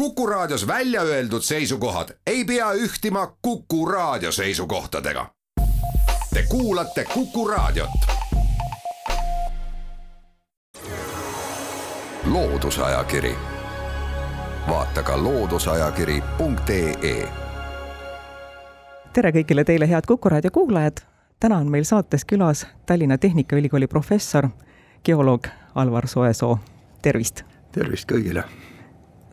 Kuku Raadios välja öeldud seisukohad ei pea ühtima Kuku Raadio seisukohtadega. Te kuulate Kuku Raadiot. loodusajakiri, vaata ka looduseajakiri.ee. tere kõigile teile, head Kuku Raadio kuulajad. täna on meil saates külas Tallinna Tehnikaülikooli professor, geoloog Alvar Soesoo. tervist. tervist kõigile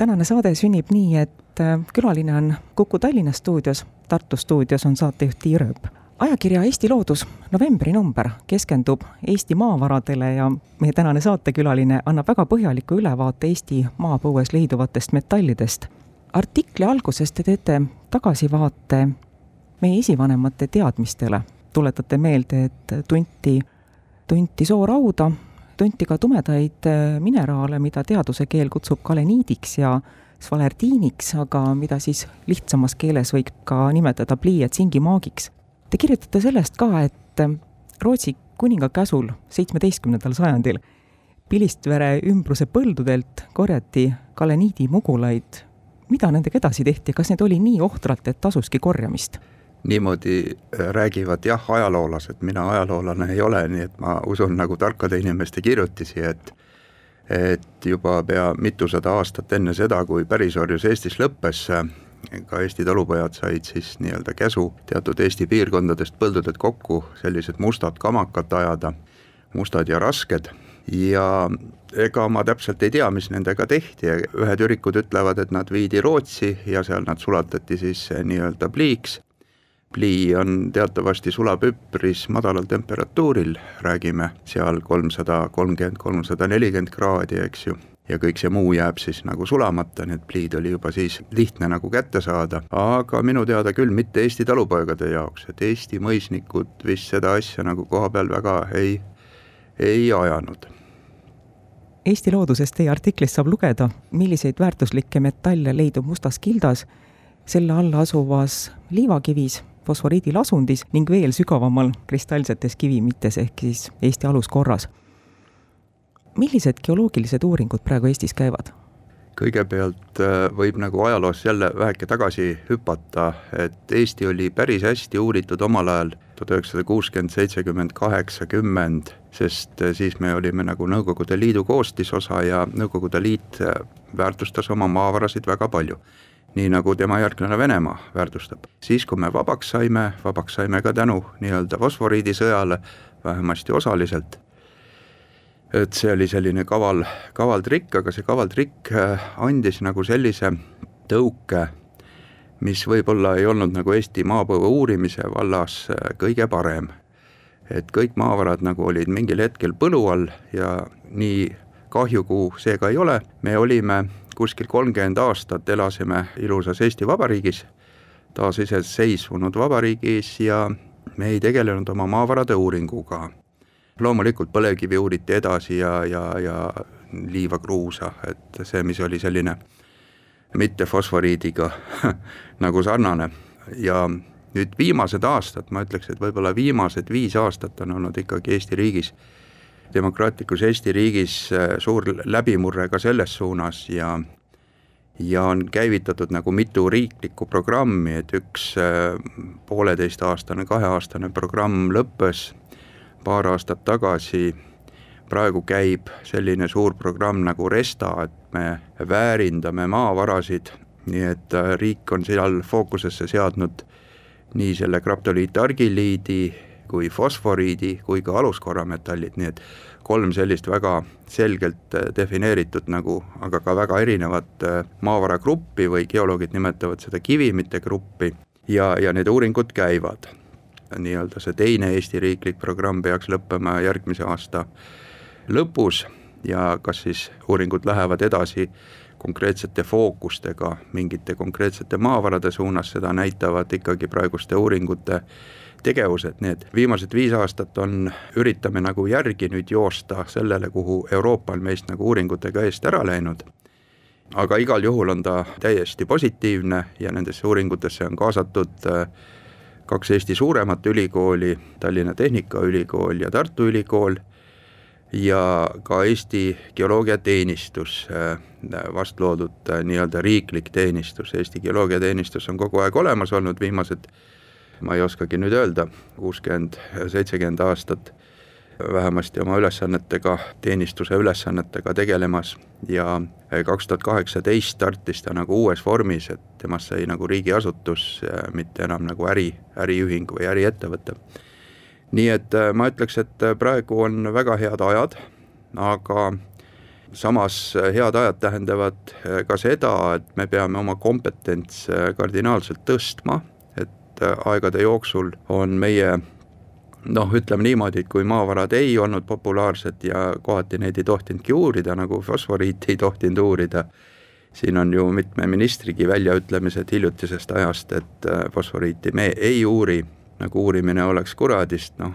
tänane saade sünnib nii, et äh, külaline on Kuku Tallinna stuudios, Tartu stuudios on saatejuht Tiir Ööp. ajakirja Eesti Loodus novembri number keskendub Eesti maavaradele ja meie tänane saatekülaline annab väga põhjaliku ülevaate Eesti maapõues leiduvatest metallidest. artikli alguses te teete tagasivaate meie esivanemate teadmistele, tuletate meelde, et tunti, tunti soorauda tunti ka tumedaid äh, mineraale, mida teaduse keel kutsub galeniidiks ja svalerdiiniks, aga mida siis lihtsamas keeles võib ka nimetada plii- ja tsingimaagiks. Te kirjutate sellest ka, et äh, Rootsi kuninga käsul seitsmeteistkümnendal sajandil Pilistvere ümbruse põldudelt korjati galeniidi mugulaid. mida nendega edasi tehti, kas need oli nii ohtralt, et tasuski korjamist? Niimoodi äh, räägivad jah, ajaloolased, mina ajaloolane ei ole, nii et ma usun nagu tarkade inimeste kirjutisi, et et juba pea mitusada aastat enne seda, kui pärisorjus Eestis lõppes, ka Eesti talupojad said siis nii-öelda käsu teatud Eesti piirkondadest põldudelt kokku sellised mustad kamakad ajada, mustad ja rasked, ja ega ma täpselt ei tea, mis nendega tehti, ühed ürikud ütlevad, et nad viidi Rootsi ja seal nad sulatati siis nii-öelda pliiks plii on teatavasti sulab üpris madalal temperatuuril, räägime seal kolmsada kolmkümmend, kolmsada nelikümmend kraadi, eks ju. Ja kõik see muu jääb siis nagu sulamata, nii et pliid oli juba siis lihtne nagu kätte saada, aga minu teada küll mitte Eesti talupoegade jaoks, et Eesti mõisnikud vist seda asja nagu koha peal väga ei, ei ajanud. Eesti loodusest teie artiklist saab lugeda, milliseid väärtuslikke metalle leidub Mustas kildas, selle all asuvas liivakivis fosforiidilasundis ning veel sügavamal kristallsetes kivimites ehk siis Eesti aluskorras. millised geoloogilised uuringud praegu Eestis käivad? kõigepealt äh, võib nagu ajaloos jälle väheke tagasi hüpata, et Eesti oli päris hästi uuritud omal ajal, tuhat üheksasada kuuskümmend, seitsekümmend, kaheksakümmend, sest äh, siis me olime nagu Nõukogude Liidu koostisosa ja Nõukogude Liit äh, väärtustas oma maavarasid väga palju nii nagu tema järglane Venemaa väärtustab. siis, kui me vabaks saime, vabaks saime ka tänu nii-öelda fosforiidisõjale, vähemasti osaliselt, et see oli selline kaval, kaval trikk, aga see kaval trikk äh, andis nagu sellise tõuke, mis võib-olla ei olnud nagu Eesti maapõue uurimise vallas äh, kõige parem. et kõik maavarad nagu olid mingil hetkel põlu all ja nii kahju, kui see ka ei ole, me olime kuskil kolmkümmend aastat elasime ilusas Eesti Vabariigis, taasiseseisvunud vabariigis ja me ei tegelenud oma maavarade uuringuga. loomulikult põlevkivi uuriti edasi ja, ja, ja liiva, kruusa, et see, mis oli selline mitte fosforiidiga nagu sarnane ja nüüd viimased aastad, ma ütleks, et võib-olla viimased viis aastat on olnud ikkagi Eesti riigis demokraatlikus Eesti riigis äh, suur läbimurre ka selles suunas ja ja on käivitatud nagu mitu riiklikku programmi, et üks äh, pooleteistaastane, kaheaastane programm lõppes paar aastat tagasi, praegu käib selline suur programm nagu Resta, et me väärindame maavarasid, nii et äh, riik on seal fookusesse seadnud nii selle graptoliitargiliidi kui fosforiidi kui ka aluskorrametallid, nii et kolm sellist väga selgelt äh, defineeritud nagu, aga ka väga erinevat äh, maavaragruppi või geoloogid nimetavad seda kivimite gruppi ja, ja need uuringud käivad. nii-öelda see teine Eesti riiklik programm peaks lõppema järgmise aasta lõpus ja kas siis uuringud lähevad edasi konkreetsete fookustega mingite konkreetsete maavarade suunas, seda näitavad ikkagi praeguste uuringute tegevused, need viimased viis aastat on, üritame nagu järgi nüüd joosta sellele, kuhu Euroopa on meist nagu uuringutega eest ära läinud. aga igal juhul on ta täiesti positiivne ja nendesse uuringutesse on kaasatud äh, kaks Eesti suuremat ülikooli, Tallinna Tehnikaülikool ja Tartu Ülikool ja ka Eesti Geoloogiateenistus, vast loodud nii-öelda riiklik teenistus, Eesti Geoloogiateenistus on kogu aeg olemas olnud viimased ma ei oskagi nüüd öelda, kuuskümmend, seitsekümmend aastat vähemasti oma ülesannetega, teenistuse ülesannetega tegelemas ja kaks tuhat kaheksateist startis ta nagu uues vormis, et temast sai nagu riigiasutus, mitte enam nagu äri, äriühing või äriettevõte. nii et äh, ma ütleks, et praegu on väga head ajad, aga samas head ajad tähendavad ka seda, et me peame oma kompetents kardinaalselt tõstma, et aegade jooksul on meie noh, ütleme niimoodi, et kui maavarad ei olnud populaarsed ja kohati neid ei tohtinudki uurida, nagu fosforiiti ei tohtinud uurida, siin on ju mitme ministrigi väljaütlemised hiljutisest ajast, et äh, fosforiiti me ei uuri, nagu uurimine oleks kuradist, noh,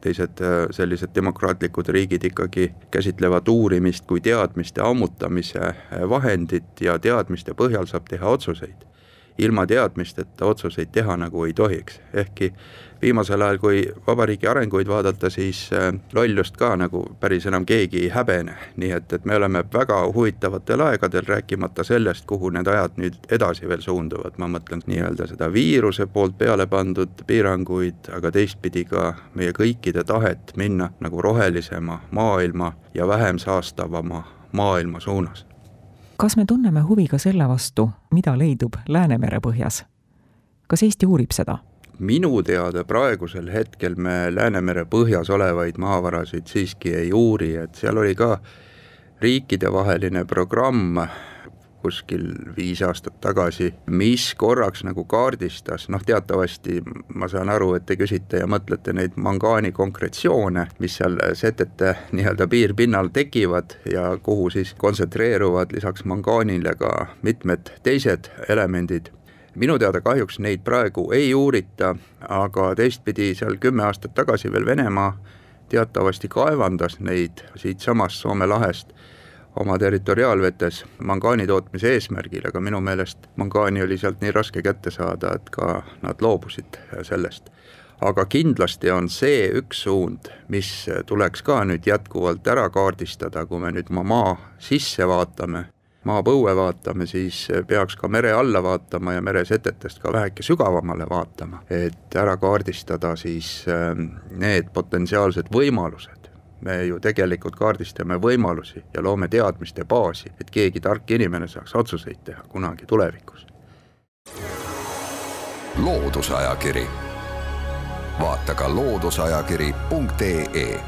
teised äh, sellised demokraatlikud riigid ikkagi käsitlevad uurimist kui teadmiste ammutamise äh, vahendit ja teadmiste põhjal saab teha otsuseid ilma teadmisteta otsuseid teha nagu ei tohiks, ehkki viimasel ajal, kui vabariigi arenguid vaadata, siis äh, lollust ka nagu päris enam keegi ei häbene, nii et, et me oleme väga huvitavatel aegadel, rääkimata sellest, kuhu need ajad nüüd edasi veel suunduvad, ma mõtlen nii-öelda seda viiruse poolt peale pandud piiranguid, aga teistpidi ka meie kõikide tahet minna nagu rohelisema maailma ja vähem saastavama maailma suunas kas me tunneme huvi ka selle vastu, mida leidub Läänemere põhjas? kas Eesti uurib seda? minu teada praegusel hetkel me Läänemere põhjas olevaid maavarasid siiski ei uuri, et seal oli ka riikidevaheline programm kuskil viis aastat tagasi, mis korraks nagu kaardistas, noh teatavasti ma saan aru, et te küsite ja mõtlete neid mangaani konkretsioone, mis seal setete nii-öelda piirpinnal tekivad ja kuhu siis kontsentreeruvad lisaks mangaanile ka mitmed teised elemendid. Minu teada kahjuks neid praegu ei uurita, aga teistpidi seal kümme aastat tagasi veel Venemaa teatavasti kaevandas neid siitsamast Soome lahest oma territoriaalvetes mangaani tootmise eesmärgil, aga minu meelest mangaani oli sealt nii raske kätte saada, et ka nad loobusid sellest. aga kindlasti on see üks suund, mis tuleks ka nüüd jätkuvalt ära kaardistada, kui me nüüd oma maa sisse vaatame, maapõue vaatame, siis peaks ka mere alla vaatama ja meresetetest ka väheke sügavamale vaatama, et ära kaardistada siis ähm, need potentsiaalsed võimalused, me ju tegelikult kaardistame võimalusi ja loome teadmiste baasi, et keegi tark inimene saaks otsuseid teha kunagi tulevikus. loodusajakiri, vaata ka looduseajakiri.ee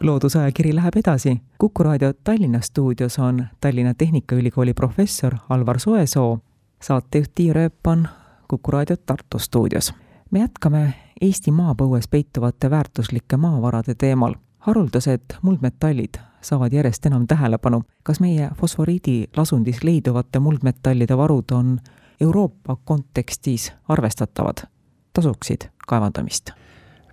loodusajakiri läheb edasi. kuku raadio Tallinna stuudios on Tallinna Tehnikaülikooli professor Alvar Soesoo, saatejuht Tiia Rööp on Kuku raadio Tartu stuudios. me jätkame Eesti maapõues peituvate väärtuslike maavarade teemal. haruldased muldmetallid saavad järjest enam tähelepanu. kas meie fosforiidi lasundis leiduvate muldmetallide varud on Euroopa kontekstis arvestatavad, tasuksid kaevandamist?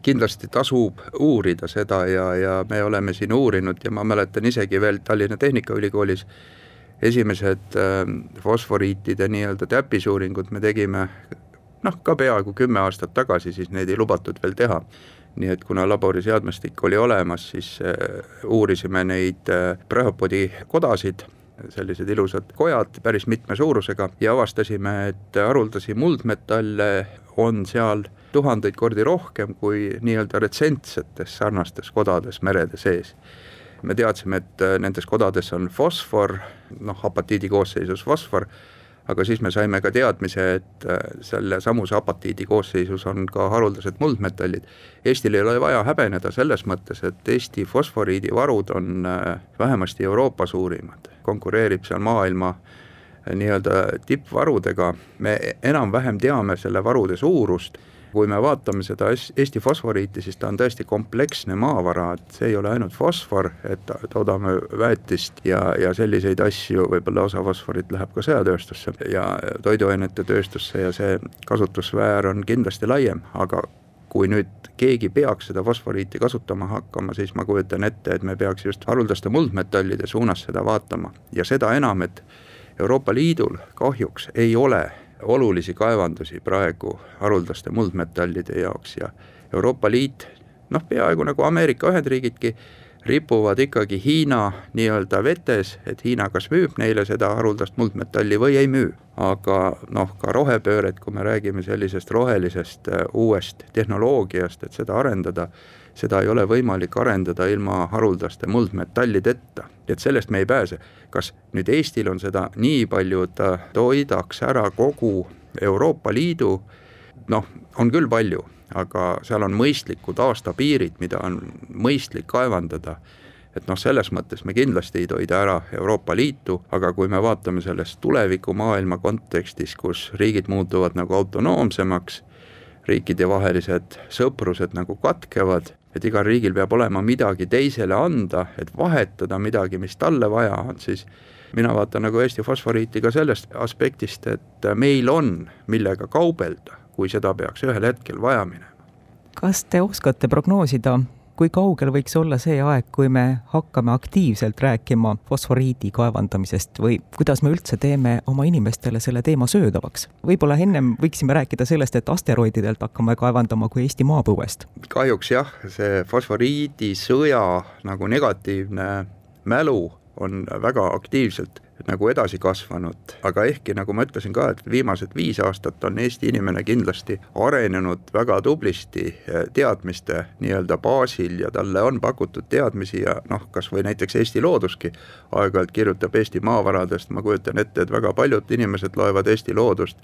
kindlasti tasub uurida seda ja, ja me oleme siin uurinud ja ma mäletan isegi veel Tallinna Tehnikaülikoolis esimesed äh, fosforiitide nii-öelda täppisuuringud me tegime noh, ka peaaegu kümme aastat tagasi, siis neid ei lubatud veel teha. nii et kuna laboriseadmestik oli olemas, siis äh, uurisime neid äh, Prahopodi kodasid, sellised ilusad kojad päris mitme suurusega ja avastasime, et haruldasi muldmetalle on seal tuhandeid kordi rohkem kui nii-öelda retsentsetes sarnastes kodades merede sees me teadsime, et äh, nendes kodades on fosfor, noh, apatiidi koosseisus fosfor aga siis me saime ka teadmise, et äh, selle samuse apatiidi koosseisus on ka haruldased muldmetallid. Eestil ei ole vaja häbeneda selles mõttes, et Eesti fosforiidivarud on äh, vähemasti Euroopa suurimad, konkureerib seal maailma äh, nii-öelda tippvarudega, me enam-vähem teame selle varude suurust kui me vaatame seda Eesti fosforiiti, siis ta on tõesti kompleksne maavara, et see ei ole ainult fosfor, et toodame väetist ja, ja selliseid asju, võib-olla osa fosforit läheb ka sõjatööstusse ja toiduainete tööstusse ja see kasutussfäär on kindlasti laiem, aga kui nüüd keegi peaks seda fosforiiti kasutama hakkama, siis ma kujutan ette, et me peaks just haruldaste muldmetallide suunas seda vaatama. Ja seda enam, et Euroopa Liidul kahjuks ei ole olulisi kaevandusi praegu haruldaste muldmetallide jaoks ja Euroopa Liit noh, peaaegu nagu Ameerika Ühendriigidki, ripuvad ikkagi Hiina nii-öelda vetes, et Hiina kas müüb neile seda haruldast muldmetalli või ei müü. aga noh, ka rohepööret, kui me räägime sellisest rohelisest äh, uuest tehnoloogiast, et seda arendada, seda ei ole võimalik arendada ilma haruldaste muldmetallideta, et sellest me ei pääse. kas nüüd Eestil on seda nii palju, et ta toidaks ära kogu Euroopa Liidu, noh, on küll palju aga seal on mõistlikud aastapiirid, mida on mõistlik kaevandada. Et noh, selles mõttes me kindlasti ei toida ära Euroopa Liitu, aga kui me vaatame sellest tulevikumaailma kontekstis, kus riigid muutuvad nagu autonoomsemaks, riikidevahelised sõprused nagu katkevad, et igal riigil peab olema midagi teisele anda, et vahetada midagi, mis talle vaja on, siis mina vaatan nagu Eesti fosforiiti ka sellest aspektist, et meil on, millega kaubelda kui seda peaks ühel hetkel vaja minema. kas te oskate prognoosida, kui kaugel võiks olla see aeg, kui me hakkame aktiivselt rääkima fosforiidi kaevandamisest või kuidas me üldse teeme oma inimestele selle teema söödavaks? võib-olla ennem võiksime rääkida sellest, et asteroididelt hakkame kaevandama kui Eesti maapõuest. kahjuks jah, see fosforiidisõja nagu negatiivne mälu on väga aktiivselt nagu edasi kasvanud, aga ehkki nagu ma ütlesin ka, et viimased viis aastat on Eesti inimene kindlasti arenenud väga tublisti eh, teadmiste nii-öelda baasil ja talle on pakutud teadmisi ja noh, kas või näiteks Eesti Looduski aeg-ajalt kirjutab Eesti maavaradest, ma kujutan ette, et väga paljud inimesed loevad Eesti Loodust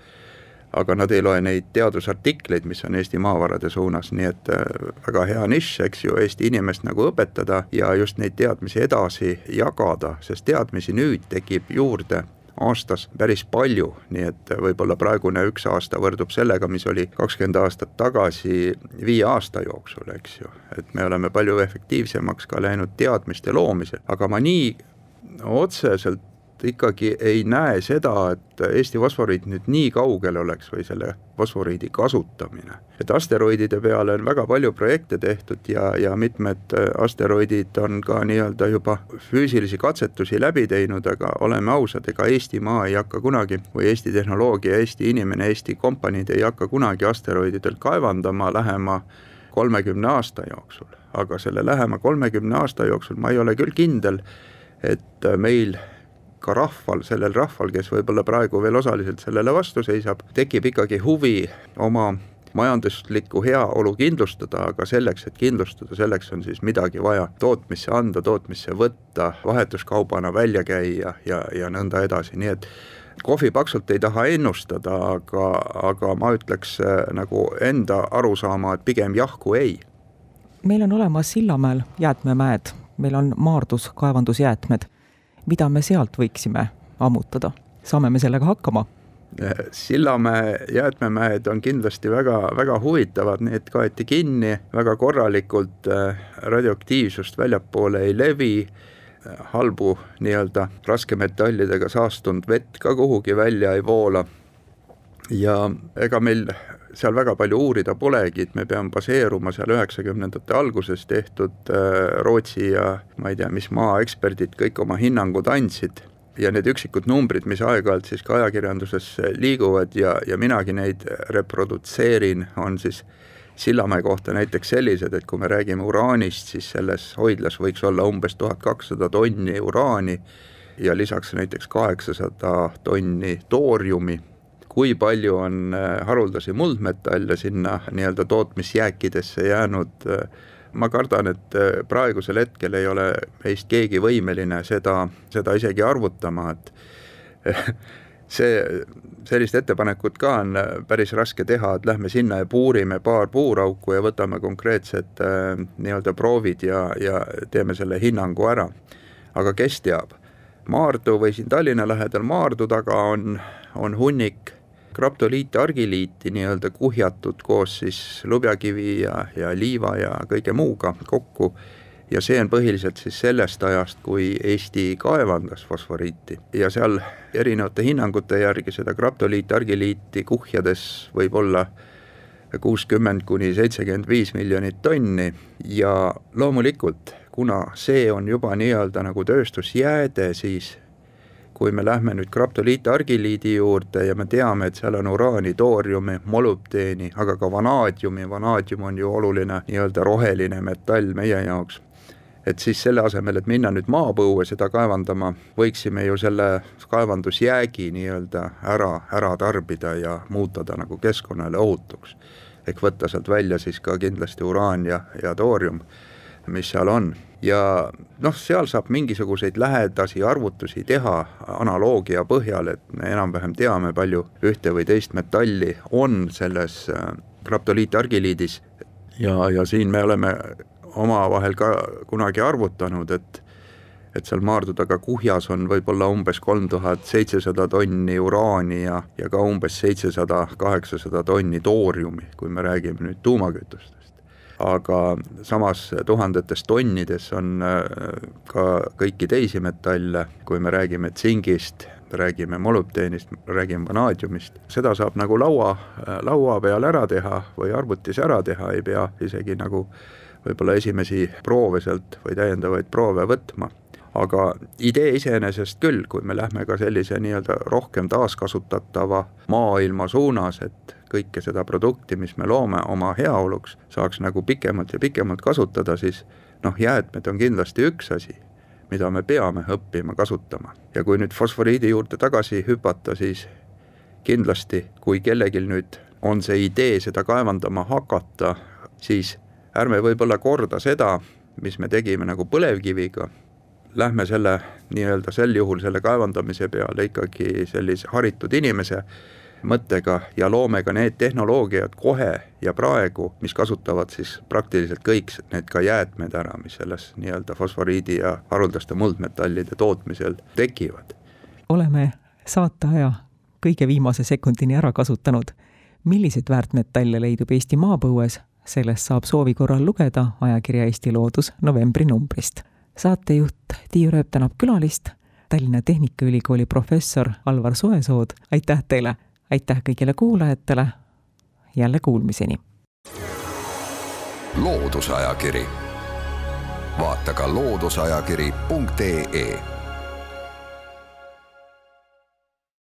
aga nad ei loe neid teadusartikleid, mis on Eesti maavarade suunas, nii et äh, väga hea nišš, eks ju, Eesti inimest nagu õpetada ja just neid teadmisi edasi jagada, sest teadmisi nüüd tekib juurde aastas päris palju, nii et võib-olla praegune üks aasta võrdub sellega, mis oli kakskümmend aastat tagasi viie aasta jooksul, eks ju. et me oleme palju efektiivsemaks ka läinud teadmiste loomisel, aga ma nii otseselt ikkagi ei näe seda, et Eesti fosforiit nüüd nii kaugel oleks või selle fosforiidi kasutamine. et asteroidide peale on väga palju projekte tehtud ja, ja mitmed asteroidid on ka nii-öelda juba füüsilisi katsetusi läbi teinud, aga oleme ausad, ega Eestimaa ei hakka kunagi või Eesti tehnoloogia, Eesti inimene, Eesti kompaniid ei hakka kunagi asteroididelt kaevandama lähema kolmekümne aasta jooksul. aga selle lähema kolmekümne aasta jooksul ma ei ole küll kindel, et meil ka rahval, sellel rahval, kes võib-olla praegu veel osaliselt sellele vastu seisab, tekib ikkagi huvi oma majanduslikku heaolu kindlustada, aga selleks, et kindlustada, selleks on siis midagi vaja. Tootmisse anda, tootmisse võtta, vahetuskaubana välja käia ja, ja nõnda edasi, nii et kohvipaksult ei taha ennustada, aga, aga ma ütleks äh, nagu enda arusaama, et pigem jah kui ei. meil on olemas Sillamäel jäätmemäed, meil on Maardus kaevandusjäätmed mida me sealt võiksime ammutada, saame me sellega hakkama? Sillamäe jäätmemäed on kindlasti väga, väga huvitavad, need kaeti kinni väga korralikult, äh, radioaktiivsust väljapoole ei levi, äh, halbu nii-öelda raskemetallidega saastunud vett ka kuhugi välja ei voola. ja ega meil seal väga palju uurida polegi, et me peame baseeruma seal üheksakümnendate alguses tehtud äh, Rootsi ja ma ei tea, mis maa eksperdid kõik oma hinnangud andsid. Ja need üksikud numbrid, mis aeg-ajalt siis ka ajakirjanduses liiguvad ja, ja minagi neid reprodutseerin, on siis Sillamäe kohta näiteks sellised, et kui me räägime uraanist, siis selles hoidlas võiks olla umbes tuhat kakssada tonni uraani ja lisaks näiteks kaheksasada tonni tooriumi kui palju on äh, haruldasi muldmetalle sinna nii-öelda tootmisjääkidesse jäänud, äh, ma kardan, et äh, praegusel hetkel ei ole meist keegi võimeline seda, seda isegi arvutama, et see, sellist ettepanekut ka on päris raske teha, et lähme sinna ja puurime paar puurauku ja võtame konkreetsed äh, nii-öelda proovid ja, ja teeme selle hinnangu ära. aga kes teab, Maardu või siin Tallinna lähedal Maardu taga on, on hunnik kraptoliiti, argiliiti nii-öelda kuhjatud koos siis lubjakivi ja, ja liiva ja kõige muuga kokku. Ja see on põhiliselt siis sellest ajast, kui Eesti kaevandas fosforiiti. Ja seal erinevate hinnangute järgi seda kraptoliiti, argiliiti kuhjades võib olla kuuskümmend kuni seitsekümmend viis miljonit tonni. Ja loomulikult, kuna see on juba nii-öelda nagu tööstusjääde, siis kui me lähme nüüd graptoliitargiliidi juurde ja me teame, et seal on uraani, tooriumi, molübdeeni, aga ka vanaadiumi, vanaadium on ju oluline nii-öelda roheline metall meie jaoks. Et siis selle asemel, et minna nüüd maapõue seda kaevandama, võiksime ju selle kaevandusjäägi nii-öelda ära, ära tarbida ja muuta ta nagu keskkonnale ohutuks. ehk võtta sealt välja siis ka kindlasti uraan ja, ja toorium, mis seal on ja noh, seal saab mingisuguseid lähedasi arvutusi teha analoogia põhjal, et me enam-vähem teame, palju ühte või teist metalli on selles graptoliitargiliidis ja, ja siin me oleme omavahel ka kunagi arvutanud, et et seal Maardu taga kuhjas on võib-olla umbes kolm tuhat seitsesada tonni uraani ja, ja ka umbes seitsesada, kaheksasada tonni tooriumi, kui me räägime nüüd tuumakütustest. Aga samas tuhandetes tonnides on äh, ka kõiki teisi metalle, kui me räägime tsingist, räägime molübdeenist, räägime vanaadiumist, seda saab nagu laua, laua peal ära teha või arvutis ära teha, ei pea isegi nagu võib-olla esimesi proove sealt või täiendavaid proove võtma. aga idee iseenesest küll, kui me lähme ka sellise nii-öelda rohkem taaskasutatava maailma suunas, et kõike seda produkti, mis me loome oma heaoluks, saaks nagu pikemalt ja pikemalt kasutada, siis noh, jäätmed on kindlasti üks asi, mida me peame õppima kasutama. ja kui nüüd fosforiidi juurde tagasi hüpata, siis kindlasti, kui kellelgi nüüd on see idee seda kaevandama hakata, siis ärme võib-olla korda seda, mis me tegime nagu põlevkiviga, lähme selle nii-öelda sel juhul selle kaevandamise peale ikkagi sellise haritud inimese mõttega ja loome ka need tehnoloogiad kohe ja praegu, mis kasutavad siis praktiliselt kõik need ka jäätmed ära, mis selles nii-öelda fosforiidi ja haruldaste muldmetallide tootmisel tekivad. oleme saateaja kõige viimase sekundini ära kasutanud. milliseid väärtmetalle leidub Eesti maapõues sellest saab soovi korral lugeda ajakirja Eesti Loodus novembri numbrist. saatejuht Tiiu Rööp tänab külalist, Tallinna Tehnikaülikooli professor Alvar Soesood, aitäh teile, aitäh kõigile kuulajatele, jälle kuulmiseni! loodusajakiri, vaata ka looduseajakiri.ee